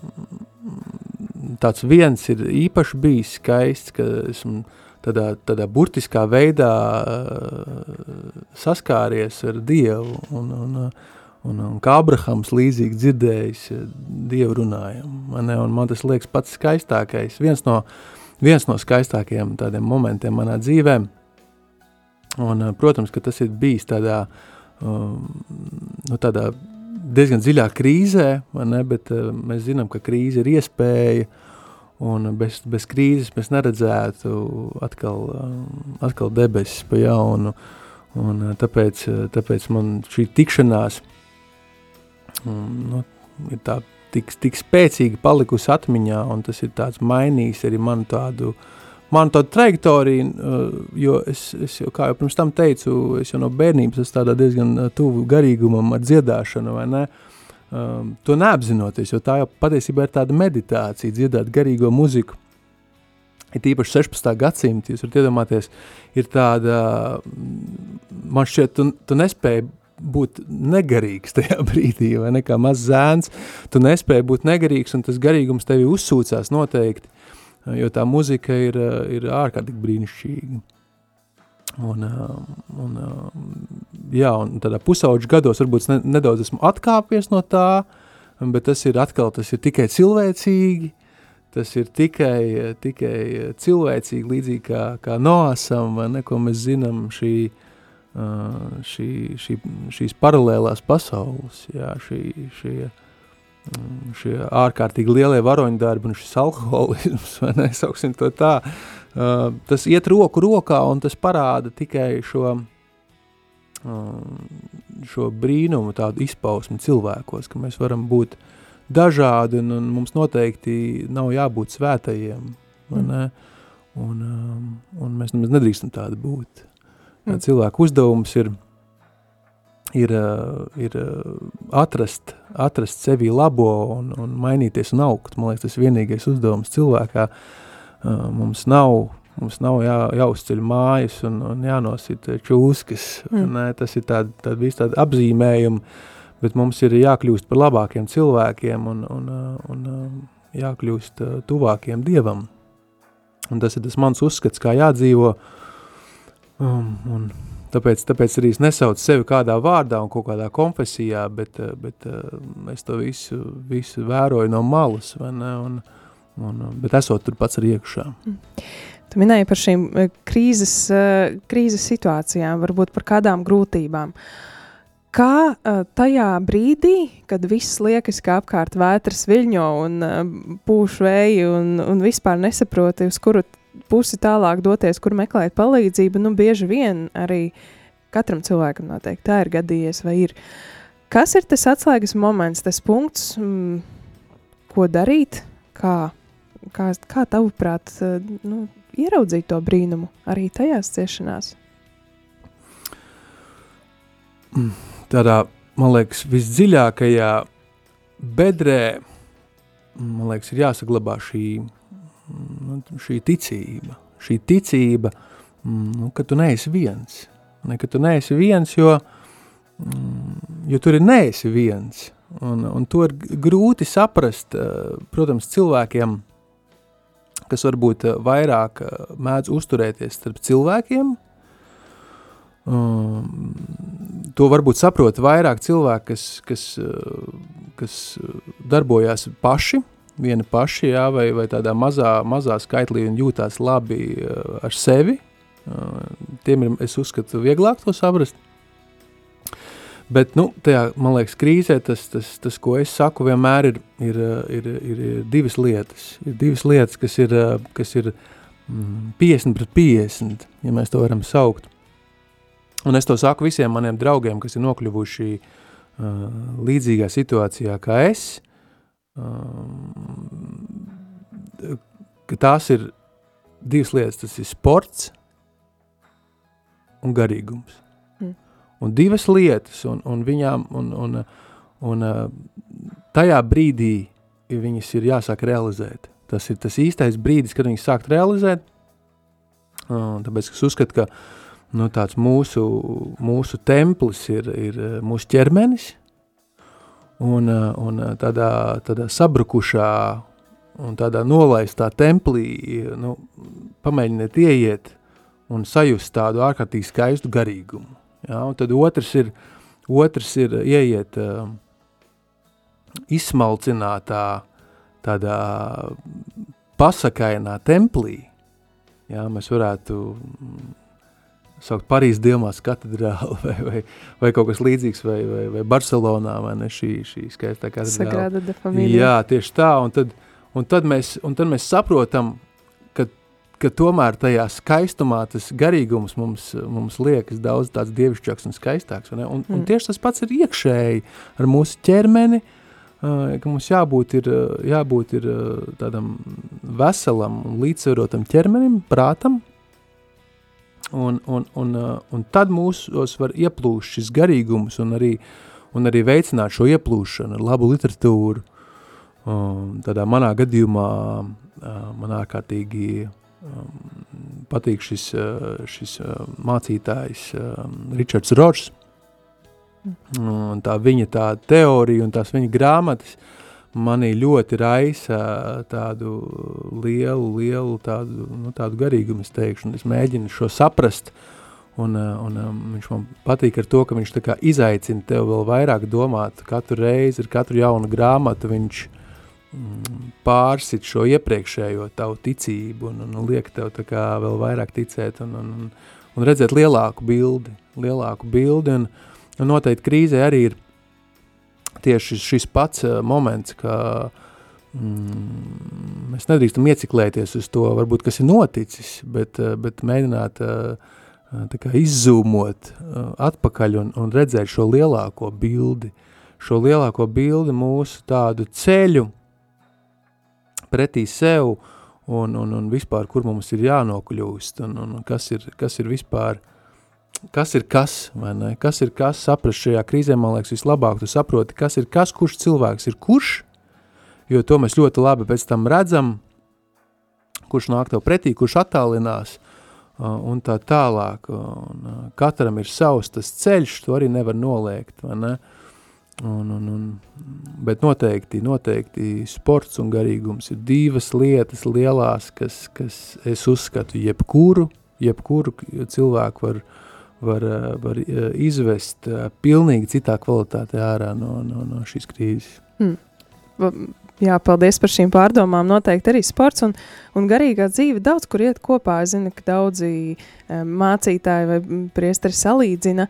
tāds viens ir īpaši bijis skaists, ka esmu tādā, tādā burtiskā veidā uh, saskāries ar Dievu un, un, un, un kā Abrahams līdzīgi dzirdējis Dievu runājam. Man, man tas liekas pats skaistākais, viens no, viens no skaistākajiem tādiem momentiem manā dzīvē. Un, protams, ka tas ir bijis tādā, um, nu, tādā diezgan dziļā krīzē, ne, bet uh, mēs zinām, ka krīze ir iespēja, un bez, bez krīzes mēs neredzētu atkal, uh, atkal debesis pa jaunu, un uh, tāpēc, tāpēc man šī tikšanās um, nu, ir tā tik, tik spēcīgi palikusi atmiņā, un tas ir tāds mainījis arī manu tādu uh, man tāda trajektorija, uh, jo es, es jau, kā jau pirms tam teicu, es jau no bērnības esmu tādā diezgan uh, tuvu garīgumam ar dziedāšanu, vai ne? Um, to neapzinoties, jo tā jau patiesībā ir tāda meditācija, dziedāt garīgo muziku. Ir tīpaši 16. gadsimta, jūs varat iedomāties, ir tāda, man šķiet, tu, tu nespēji būt negarīgs tajā brīdī, vai ne kā mazs zēns, tu nespēji būt negarīgs, un tas garīgums tevi uzsūcās noteikti jo tā muzika ir, ir ārkārtīgi brīnišķīga. Un, un, jā, un tādā pusauģu gados varbūt ne, nedaudz esmu atkāpies no tā, bet tas ir atkal, tas ir tikai cilvēcīgi, tas ir tikai, tikai cilvēcīgi, līdzīgi kā, kā noasam, ne, ko mēs zinām šī, šī, šī, šīs paralēlās pasaules, jā, šī, šie, Mm, šie ārkārtīgi lielie varoņdarbi un šis alkoholisms, vai nesauksim to tā, uh, tas iet roku rokā un tas parāda tikai šo, uh, šo brīnumu tādu izpausmi cilvēkos, ka mēs varam būt dažādi un, un mums noteikti nav jābūt svētajiem, vai ne? Un, um, un mēs nemaz nedrīkstam tādi būt. Mm. Cilvēku uzdevums ir ir, eh, ir eh, atrast, atrast sevi labo un, un mainīties un augt. Man liekas, tas ir vienīgais uzdevums cilvēkā. Eh, mums nav, mums nav jā, jāuzceļ mājas un, un jānosit čūskas. Mm. Ne, tas ir tād, tād, viss tādi apzīmējumi, bet mums ir jākļūst par labākiem cilvēkiem un, un, un, un jākļūst tuvākiem Dievam. Un tas ir tas mans uzskats, kā jādzīvo. Um, un Tāpēc, tāpēc arī es nesaucu sevi kādā vārdā un kaut kādā konfesijā, bet, eh, bet eh, es to visu, visu vēroju no malas, vai ne, un, un, bet esot tur pats arī iekšā. Mm. Tu minēji par šīm eh, krīzes, krīzes situācijām, varbūt par kādām grūtībām. Kā tajā brīdī, kad viss liekas, ka apkārt vētras viļņo un pūš vēji un, un vispār nesaproti, uz kuru pusi tālāk doties, kur meklēt palīdzību, nu, bieži vien arī Katram cilvēkam noteikti tā ir gadījies, vai ir. Kas ir tas atslēgas moments, tas punkts, mm, ko darīt, kā, kā, kā tavuprāt, nu, ieraudzīt to brīnumu arī tajās ciešanās? Tādā, man liekas, visdziļākajā bedrē, man liekas, ir jāsaglabā šī, nu, šī ticība. Šī ticība, nu, ka tu neesi viens. Ne, ka tu neesi viens, jo, jo tur ir neesi viens. Un, un to ir grūti saprast, protams, cilvēkiem, kas varbūt vairāk mēdz uzturēties starp cilvēkiem, Um, to varbūt saprot vairāk cilvēki, kas, kas, kas darbojās paši, vieni paši, jā, vai, vai tādā mazā, mazā skaitlī un jūtās labi uh, ar sevi. Uh, tiem ir, es uzskatu, vieglāk to saprast. Bet, nu, tajā, man liekas, krīzē tas, tas, tas ko es saku, vienmēr ir, ir, ir, ir, ir divas lietas. Ir divas lietas, kas ir, kas ir mm, 50 pret 50, ja mēs to varam saukt. Un es to saku visiem maniem draugiem, kas ir nokļuvuši uh, līdzīgā situācijā kā es, um, ka tās ir divas lietas, tas ir sports un garīgums. Mm. Un divas lietas, un, un viņām, un, un, un uh, tajā brīdī viņas ir jāsāk realizēt. Tas ir tas īstais brīdis, kad viņas sākt realizēt, uh, tāpēc es uzskatu, ka uh, nu, mūsu, mūsu templis ir, ir eh, mūsu ķermenis, un, eh, un eh, tādā, tādā sabrukušā un tādā nolaistā templī, nu, pamēģiniet ieiet un sajust tādu ārkārtīgi skaistu garīgumu. Ja? Un tad otrs ir, otrs ir ieiet uh, izsmalcinātā, tādā pasakainā templī, ja? mēs varētu saukt Parīzes Dievmās katedrāli vai, vai, vai kaut kas līdzīgs, vai, vai, vai Barcelonā, vai ne, šī, šī skaistā katedrāli. Sagrada de familia. Jā, tieši tā, un tad, un tad, mēs, un tad mēs saprotam, ka, ka tomēr tajā skaistumā tas garīgums mums, mums liekas daudz tāds dievišķāks un skaistāks, ne? Un, mm. un tieši tas pats ir iekšēji ar mūsu ķermeni, ka mums jābūt ir, jābūt ir tādam veselam un līdzsvarotam ķermenim, prātam, Un, un, un, uh, un tad mūsos var ieplūst šis garīgums un arī, un arī veicināt šo ieplūšanu ar labu literatūru. Um, tādā manā gadījumā uh, man ārkārtīgi um, patīk šis, uh, šis mācītājs Ričards Rošs. Un tā viņa tā teorija un tās viņa grāmatas manī ļoti raisa tādu lielu, lielu tādu, nu, tādu garīgumu, es teikšu, un es mēģinu šo saprast, un, un um, viņš man patīk ar to, ka viņš tā kā izaicina tev vēl vairāk domāt, katru reizi ar katru jaunu grāmatu viņš mm, pārsit šo iepriekšējo tavu ticību un, un, un liek tev tā kā vēl vairāk ticēt un, un, un redzēt lielāku bildi, lielāku bildi, un, un noteikti krīzē arī ir tieši šis pats uh, moments, ka mm, mēs nedrīkstam ieciklēties uz to, varbūt, kas ir noticis, bet, uh, bet mēģināt uh, tā kā izzūmot atpakaļ un, un redzēt šo lielāko bildi, šo lielāko bildi mūsu tādu ceļu pretī sev un, un, un vispār, kur mums ir jānokļūst un, un kas, ir, kas ir vispār uh, kas ir kas, vai ne? Kas ir kas, saprast šajā krīzē, man liekas, vislabāk tu saproti, kas ir kas, kurš cilvēks ir kurš, jo to mēs ļoti labi pēc tam redzam, kurš nāk tev pretī, kurš attālinās, un tā tālāk, un katram ir savs tas ceļš, to arī nevar noliegt, vai ne? Un, un, un, bet noteikti, noteikti sports un garīgums ir divas lietas lielās, kas, kas es uzskatu jebkuru, jebkuru cilvēku var uh, var, eh, var eh, izvest eh, pilnīgi citā kvalitātē ārā no, no, no šīs krīzes. Hmm. Jā, paldies par šīm pārdomām. Noteikti arī sports un, un garīgā dzīve daudz kur iet kopā. Es zinu, ka daudzi mācītāji vai priesteri salīdzina,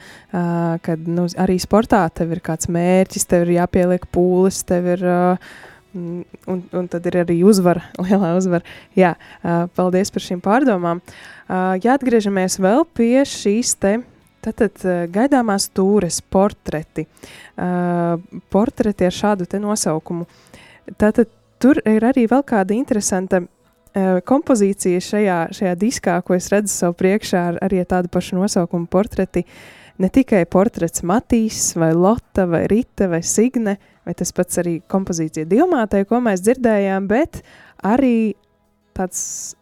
ka nu, arī sportā tev ir kāds mērķis, tev ir jāpieliek pūles, tev ir. Uh, Un, un tad ir arī uzvara, lielā uzvara. Jā, uh, paldies par šīm pārdomām. Uh, ja atgriežamies vēl pie šīs te Tātad gaidāmās tūres portreti. Uh, portreti ar šādu te nosaukumu. Tātad tur ir arī vēl kāda interesanta uh, kompozīcija šajā, šajā diskā, ko es redzu savu priekšā ar arī tādu pašu nosaukumu portreti. Ne tikai portrets Matīs, vai Lotta, vai Rita, vai Signe, vai tas pats arī kompozīcija Dilmātai, ko mēs dzirdējām, bet arī tāds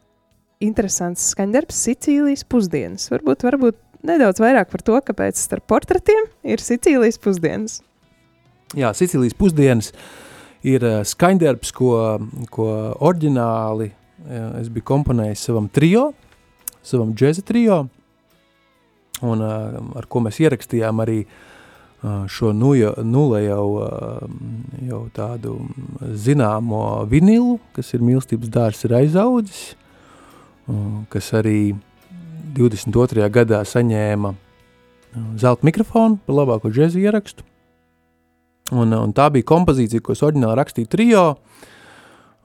interesants skaņdarbs Sicīlijas pusdienas. Varbūt, varbūt nedaudz vairāk par to, kāpēc starp portretiem ir Sicīlijas pusdienas. Jā, Sicīlijas pusdienas ir uh, skaņdarbs, ko, ko oriģināli uh, es biju komponējis savam trio, savam džeza trio, un uh, ar ko mēs ierakstījām arī uh, šo nu, nulē jau, uh, jau tādu zināmo vinilu, kas ir mīlestības dārs ir aizaudzis, uh, kas arī uh, 22. gadā saņēma uh, zelta mikrofonu par labāko džēzu ierakstu. Un, un tā bija kompozīcija, ko es oriģināli rakstīju trio,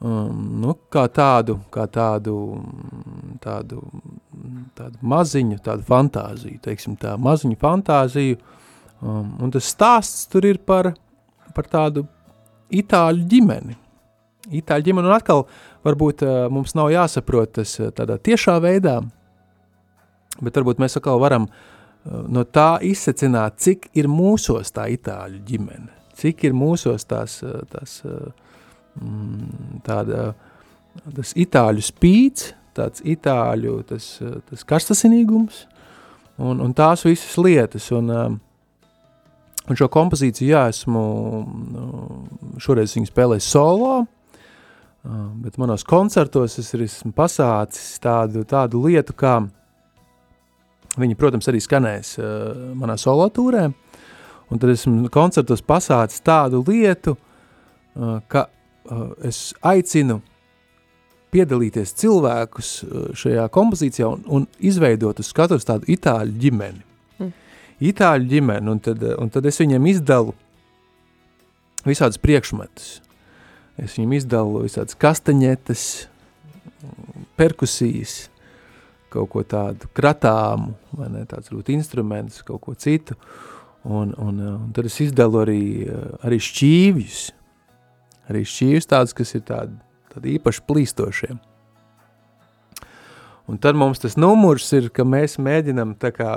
um, nu, kā tādu, kā tādu, tādu, tādu maziņu, tādu fantāziju, teiksim tā, maziņu fantāziju. Um, un tas stāsts tur ir par, par tādu itāļu ģimeni. Itāļu ģimeni, un atkal varbūt uh, mums nav jāsaprot tas uh, tādā tiešā veidā, Bet varbūt mēs atkal varam uh, no tā izsecināt, cik ir mūsos tā itāļu ģimene, cik ir mūsos tās, uh, tās uh, mm, tāda, tas itāļu spīts, tāds itāļu tas, tas karstasinīgums un, un tās visas lietas. Un, un šo kompozīciju, jā, esmu šoreiz viņu spēlējis solo, bet manos koncertos es esmu pasācis tādu, tādu lietu kā Viņi, protams, arī skanēs manā solotūrē, un tad esmu koncertos pasācis tādu lietu, ka es aicinu piedalīties cilvēkus šajā kompozīcijā un, un izveidot uz skatuves tādu itāļu ģimeni. Itāļu ģimeni, un tad, un tad es viņiem izdalu visādus priekšmetus. Es viņiem izdalu visādas kastaņetes, perkusijas, kaut ko tādu kratāmu, vai ne, tāds varbūt instruments, kaut ko citu, un, un, uh, un tad es izdalu arī, uh, arī šķīvjus, arī šķīvjus tādus, kas ir tādi, tādi īpaši plīstošiem. Un tad mums tas numurs ir, ka mēs mēģinam tā kā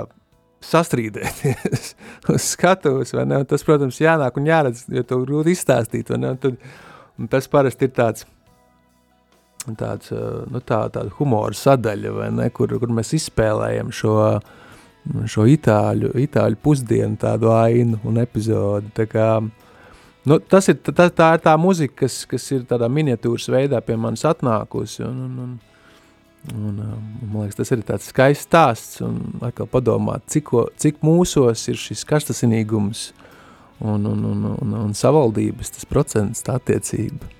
sastrīdēties uz skatuves, vai ne, un tas, protams, jānāk un jāredz, jo to grūti izstāstīt, vai ne, un tad, un tas parasti ir tāds, tāds, nu, tā, tāda humora sadaļa, ne, kur, kur mēs izspēlējam šo, šo itāļu, itāļu pusdienu tādu ainu un epizodi. Tā kā, nu, tas ir, tā, tā ir tā muzika, kas, kas ir tādā miniatūras veidā pie manis atnākusi. Un, un, un, un, man liekas, tas ir tāds skaists stāsts. Un atkal padomāt, cik, cik mūsos ir šis karstasinīgums un, un, un, un, un savaldības, tas procents, tā attiecība.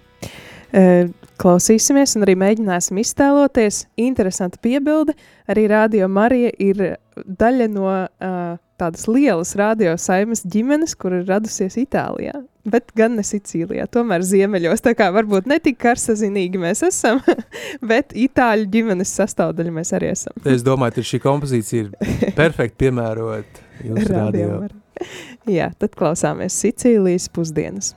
Klausīsimies un arī mēģināsim iztēloties. Interesanta piebilde. Arī Radio Marija ir daļa no uh, tādas lielas radio saimas ģimenes, kur ir radusies Itālijā, bet gan ne Sicīlijā, tomēr ziemeļos. Tā kā varbūt ne tik karsazinīgi mēs esam, bet itāļu ģimenes sastāvdaļa mēs arī esam. es domāju, ka šī kompozīcija ir perfekti piemērota jūsu radio. radio. Jā, tad klausāmies Sicīlijas pusdienas.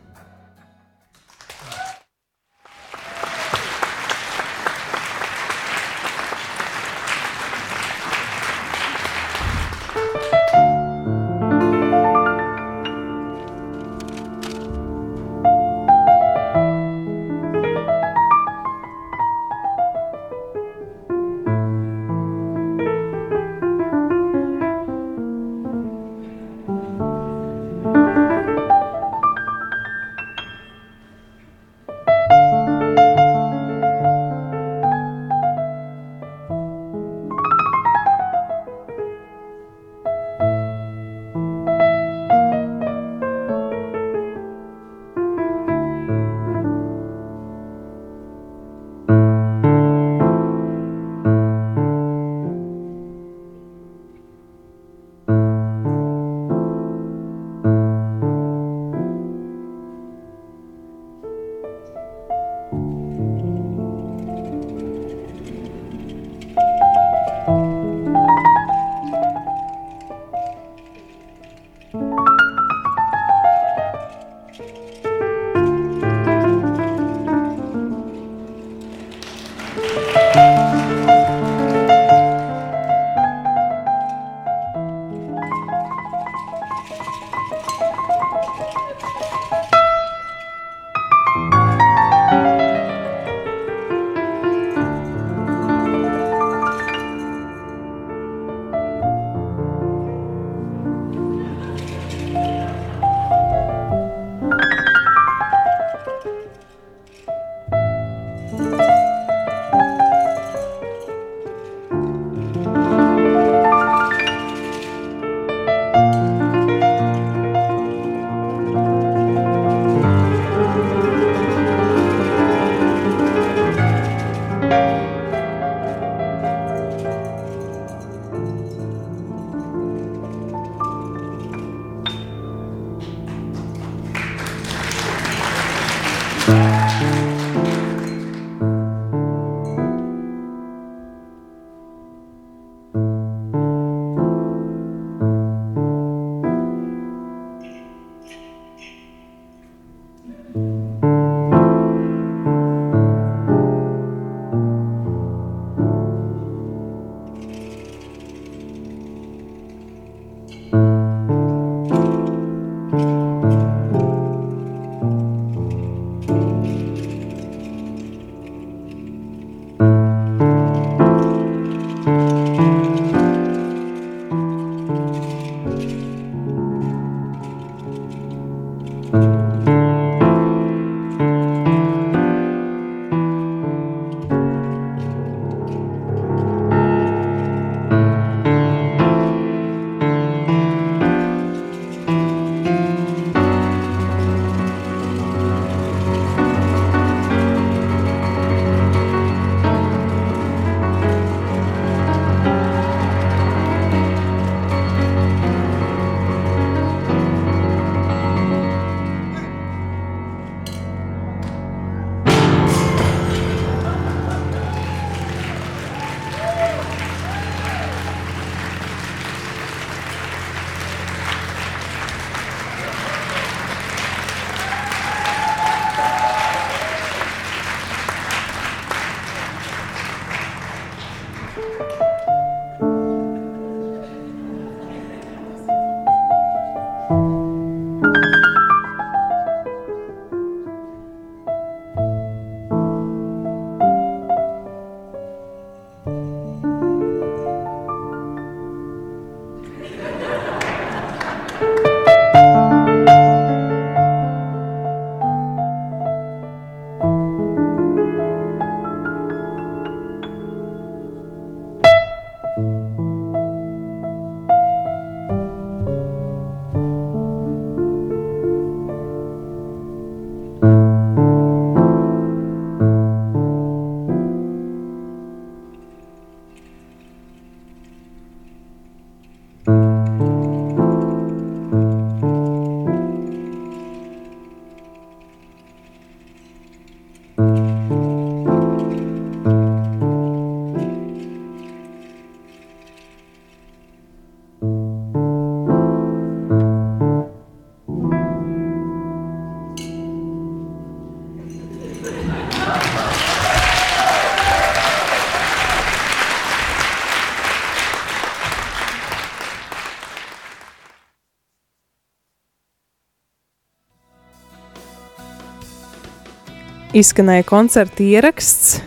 Izskanēja koncerta ieraksts.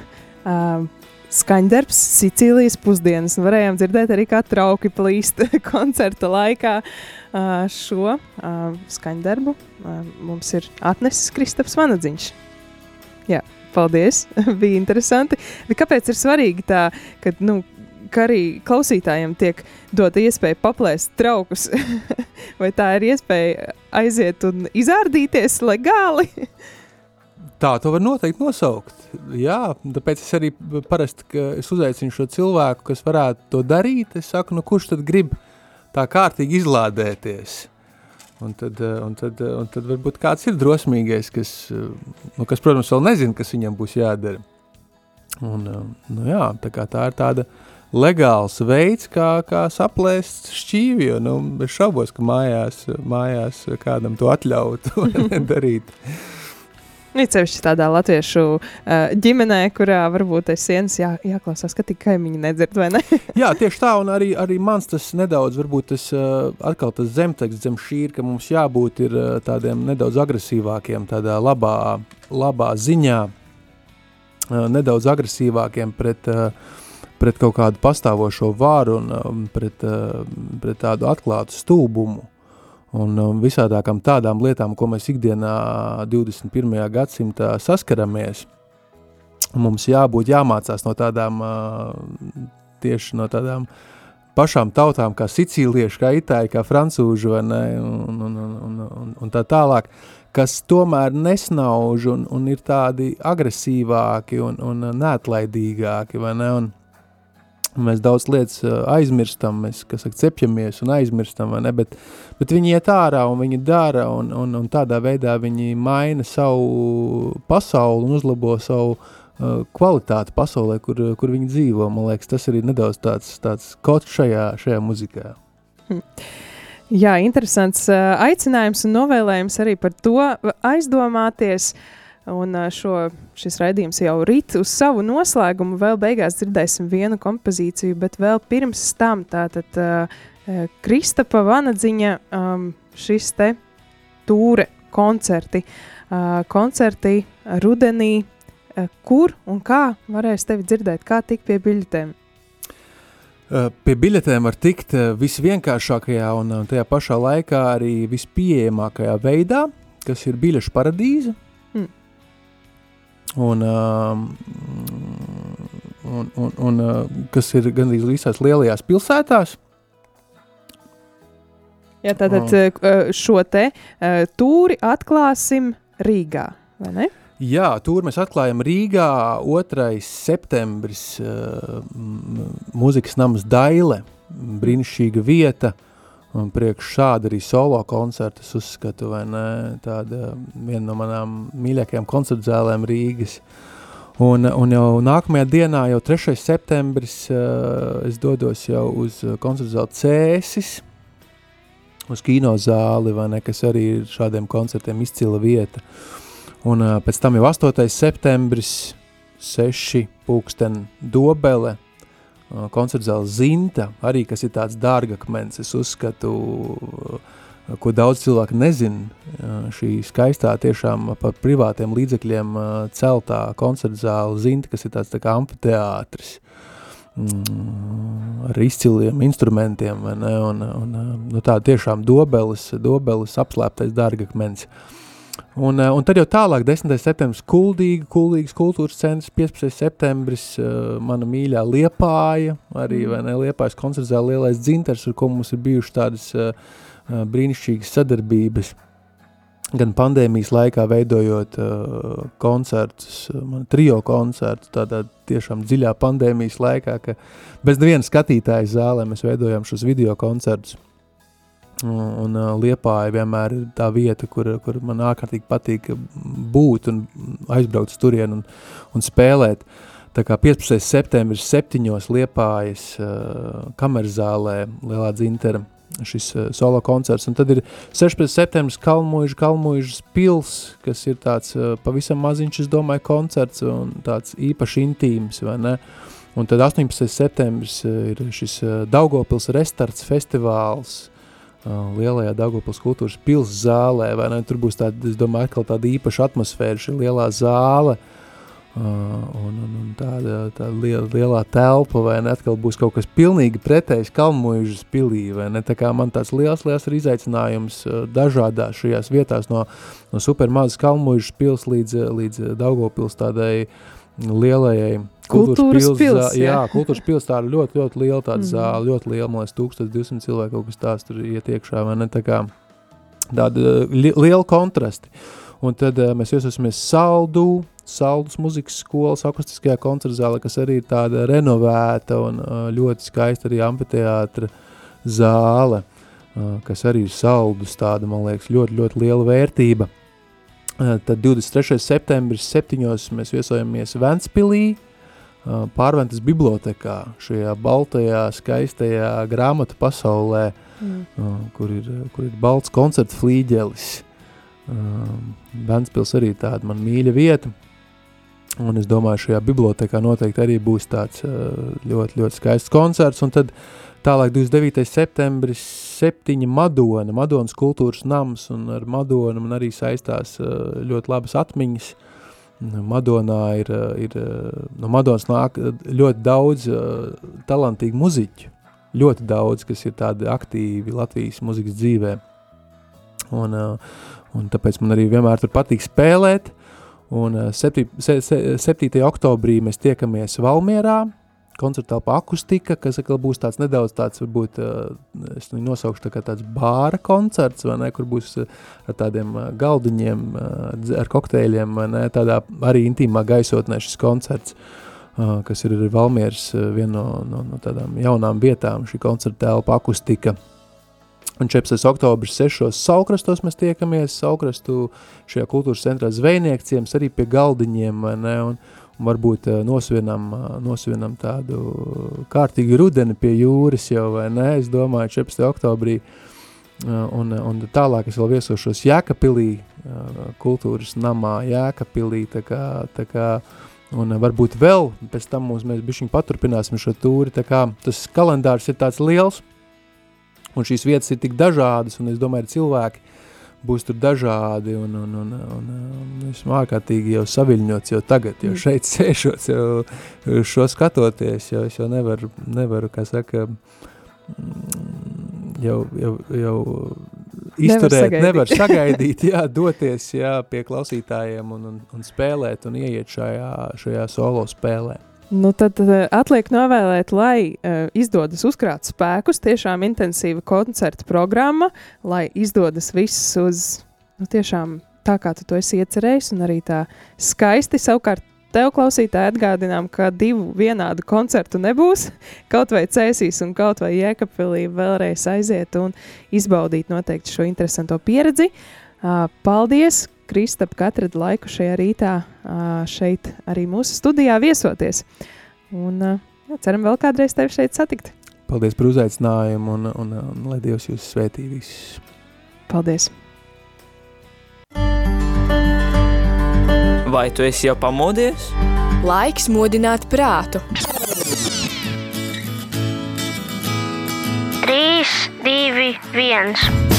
Uh, Skaņdarbs, Sicīlijas pusdienas. Varējām dzirdēt arī, kā trauki plīst koncerta laikā. Uh, šo uh, skaņdarbu uh, mums ir atnesis Kristaps Vanadziņš. Jā, paldies, bija interesanti. Bet kāpēc ir svarīgi tā, ka, nu, ka arī klausītājiem tiek dota iespēja paplēst traukus? Vai tā ir iespēja aiziet un izārdīties legāli? Tā to var noteikti nosaukt. Jā, tāpēc es arī parasti, es uzaicinu šo cilvēku, kas varētu to darīt, es saku, nu kurš tad grib tā kārtīgi izlādēties? Un tad, un tad, un tad varbūt kāds ir drosmīgais, kas, nu, kas, protams, vēl nezina, kas viņam būs jādara. Un, nu jā, tā tā ir tāda legāls veids, kā, kā saplēst šķīvi, jo, nu, es šaubos, ka mājās, mājās kādam to atļautu darīt. Īpaši tādā latviešu uh, ģimenē, kurā varbūt aiz sienas jā, jāklausās, ka tikai kaimiņi nedzird, vai ne? jā, tieši tā, un arī, arī mans tas nedaudz, varbūt tas uh, atkal tas zemteksts zem šī ir, ka mums jābūt ir uh, tādiem nedaudz agresīvākiem, tādā labā, labā ziņā, uh, nedaudz agresīvākiem pret, uh, pret kaut kādu pastāvošo vāru un uh, pret, uh, pret tādu atklātu stūbumu un um, visādākām tādām lietām, ko mēs ikdienā 21. gadsimtā saskaramies. Mums jābūt jāmācās no tādām, tieši no tādām pašām tautām, kā sicīlieši, kā itāļi, kā francūži, un, un, un, un, un tā tālāk, kas tomēr nesnauž un, un ir tādi agresīvāki un, un neatlaidīgāki, vai ne, un Mēs daudz lietas aizmirstam, mēs saka, cepjamies un aizmirstam, ne? bet, bet viņi iet ārā un viņi dara, un, un, un tādā veidā viņi maina savu pasauli un uzlabo savu uh, kvalitāti pasaulē, kur, kur viņi dzīvo. Man liekas, tas arī nedaudz tāds, tāds kaut šajā, šajā muzikā. Hm. Jā, interesants aicinājums un novēlējums arī par to aizdomāties. Uh, Un šo, šis raidījums jau rit uz savu noslēgumu. Vēl beigās dzirdēsim vienu kompozīciju, bet vēl pirms tam tātad uh, Kristapa Vanadziņa um, šis te tūre koncerti. Uh, koncerti rudenī, uh, kur un kā varēs tevi dzirdēt, kā tikt pie biļetēm? Pie biļetēm var tikt visvienkāršākajā un tajā pašā laikā arī vispieejamākajā veidā, kas ir biļešu paradīze. Mm un, um, un, un, un uh, kas ir gandrīz visās lielajās pilsētās. Jā, tātad uh, šo te tūri atklāsim Rīgā, vai ne? Jā, tur mēs atklājam Rīgā 2. septembris uh, mūzikas namas Daile, brīnišķīga vieta, uh, Un priekš šāda arī solo koncerta es uzskatu, vai ne, tāda viena no manām mīļākajām koncertu zālēm Rīgas. Un, un jau nākamajā dienā, jau 3. septembris, uh, es dodos jau uz koncertu zāli Cēsis, uz kino zāli, vai ne, kas arī ir šādiem koncertiem izcila vieta. Un uh, pēc tam jau 8. septembris, 6. pulksten dobele, koncerta zāle Zinta, arī kas ir tāds dārgakmens, es uzskatu, ko daudz cilvēku nezin, šī skaistā tiešām par privātiem līdzekļiem celtā koncerta zāle Zinta, kas ir tāds tā kā amfiteātris, mm, ar izciliem instrumentiem, ne, un, un, nu tā tiešām dobelis, dobelis apslēptais dārgakmens. Uh, Un, eh, un tad jau tālāk, 10. septembris, Kuldīga, Kuldīgas kultūras centrs, 15. septembris, uh, mana mīļā Liepāja, arī mm. ne, Liepājas koncertzā lielais dzintars, ar ko mums ir bijušas tādas uh, brīnišķīgas sadarbības. Gan pandēmijas laikā veidojot uh, koncertus, man trio koncertus, tādā tiešām dziļā pandēmijas laikā, ka bez neviena skatītāja zālē mēs veidojām šos video koncertus. Un uh, Liepāja vienmēr ir tā vieta, kur, kur man ārkārtīgi patīk būt un aizbraukt turien un, un spēlēt. Tā kā 15. septembris septiņos Liepājas uh, kamerzālē Lielā dzintera šis uh, solo koncerts. Un tad ir 16. septembris Kalmuiža, Kalmuižas pils, kas ir tāds uh, pavisam maziņš, es domāju, koncerts un tāds īpaši intīms, vai ne? Un tad 18. septembris uh, ir šis uh, Daugopils restarts festivāls, uh, lielajā Daugavpils kultūras pils zālē, ne? Tur būs tāda, domāju, atkal tāda īpaša atmosfēra, šī lielā zāle, uh, un, un, un tāda, tāda liela, lielā telpa, vai ne? Atkal būs kaut kas pilnīgi pretējs Kalmuižas pilī? Tā kā man tāds liels, liels ir izaicinājums uh, dažādās šajās vietās no, no super mazas Kalmuižas pils līdz, līdz Daugavpils tādai lielajai Kultūras pils, pils, zā- jā. jā, kultūras pils tā ir ļoti, ļoti liela tāda Mhm. mm. ļoti liela, man liekas, 1200 cilvēku kaut kas tās tur iet iekšā, tā kā tāda li liela kontrasti. Un tad uh, mēs iesosimies Saldu, Saldus muzikas skolas akustiskajā koncertzālē, kas arī ir tāda renovēta un uh, ļoti skaista arī amfiteātra zāle, kas arī ir Saldus tāda, man liekas, ļoti, ļoti liela vērtība. Uh, tad 23. septembris septiņos mēs viesojamies Ventspilī, uh, pārventas bibliotekā, šajā baltajā, skaistajā grāmatu pasaulē, Mm. uh, kur, ir, kur ir balts koncerts flīģelis. Ventspils arī tāda man mīļa vieta, un es domāju, šajā bibliotekā noteikti arī būs tāds uh, ļoti, ļoti skaists koncerts, un tad tālāk 29. septembris 7 Madona, Madonas kultūras nams, un ar Madonu man arī saistās uh, ļoti labas atmiņas, Madonā ir, uh, ir uh, no Madonas nāk ļoti daudz talantīgu muziķu, ļoti daudz, kas ir tādi aktīvi Latvijas muzikas dzīvē. Un, un tāpēc man arī vienmēr tur patīk spēlēt. Un uh, 7. Se, se, 7. oktobrī mēs tiekamies Valmierā, koncerta telpā akustika, kas atkal būs tāds nedaudz tāds, varbūt, es viņu nosaukšu tā kā tāds bāra koncerts, vai ne, kur būs ar tādiem galdiņiem, ar kokteļiem, vai ne, tādā arī intīmā gaisotnē šis koncerts kas ir arī Valmieras viena no, no, no tādām jaunām vietām, šī koncerta telpa akustika. Un 14. oktobris 6. saukrastos mēs tiekamies, saukrastu šajā kultūras centrā zvejnieku ciems arī pie galdiņiem, vai ne, un varbūt uh, nosvinam, uh, nosvinam tādu kārtīgu rudeni pie jūras jau, vai ne, es domāju, 14. oktobrī, uh, un, un tālāk es vēl viesošos Jēkapilī, uh, kultūras namā Jēkapilī, tā kā, tā kā Un eh, varbūt vēl pēc tam mums mēs bišķiņ paturpināsim šo tūri, tā kā tas kalendārs ir tāds liels, un šīs vietas ir tik dažādas, un es domāju, cilvēki būs tur dažādi, un, un, un, un, un esmu ārkārtīgi jau saviļņots jau tagad, jau Mm. šeit sēžot, jau šo skatoties, jo es jau nevaru, nevaru kā saka, mm, jau, jau, jau izturēt, sagaidīt. nevar sagaidīt, jā, doties jā, pie klausītājiem un, un, un spēlēt un ieiet šajā, šajā solo spēlē. Nu, tad uh, atliek novēlēt, lai uh, izdodas uzkrāt spēkus, tiešām intensīva koncerta programma, lai izdodas viss uz nu, tiešām tā, kā tu to esi iecerējis, un arī tā skaisti. Savukārt, tev klausītāji atgādinām, ka divu vienādu koncertu nebūs. Kaut vai cēsīs un kaut vai jēkapilī vēlreiz aiziet un izbaudīt noteikti šo interesanto pieredzi. Uh, paldies! Kristap, ka atradi laiku šajā rītā šeit arī mūsu studijā viesoties. Un, jā, ceram vēl kādreiz tevi šeit satikt. Paldies par uzaicinājumu un, un, un lai Dievs jūs svētī visus. Paldies! Vai tu esi jau pamodies? Laiks modināt prātu. 3, 2, 1.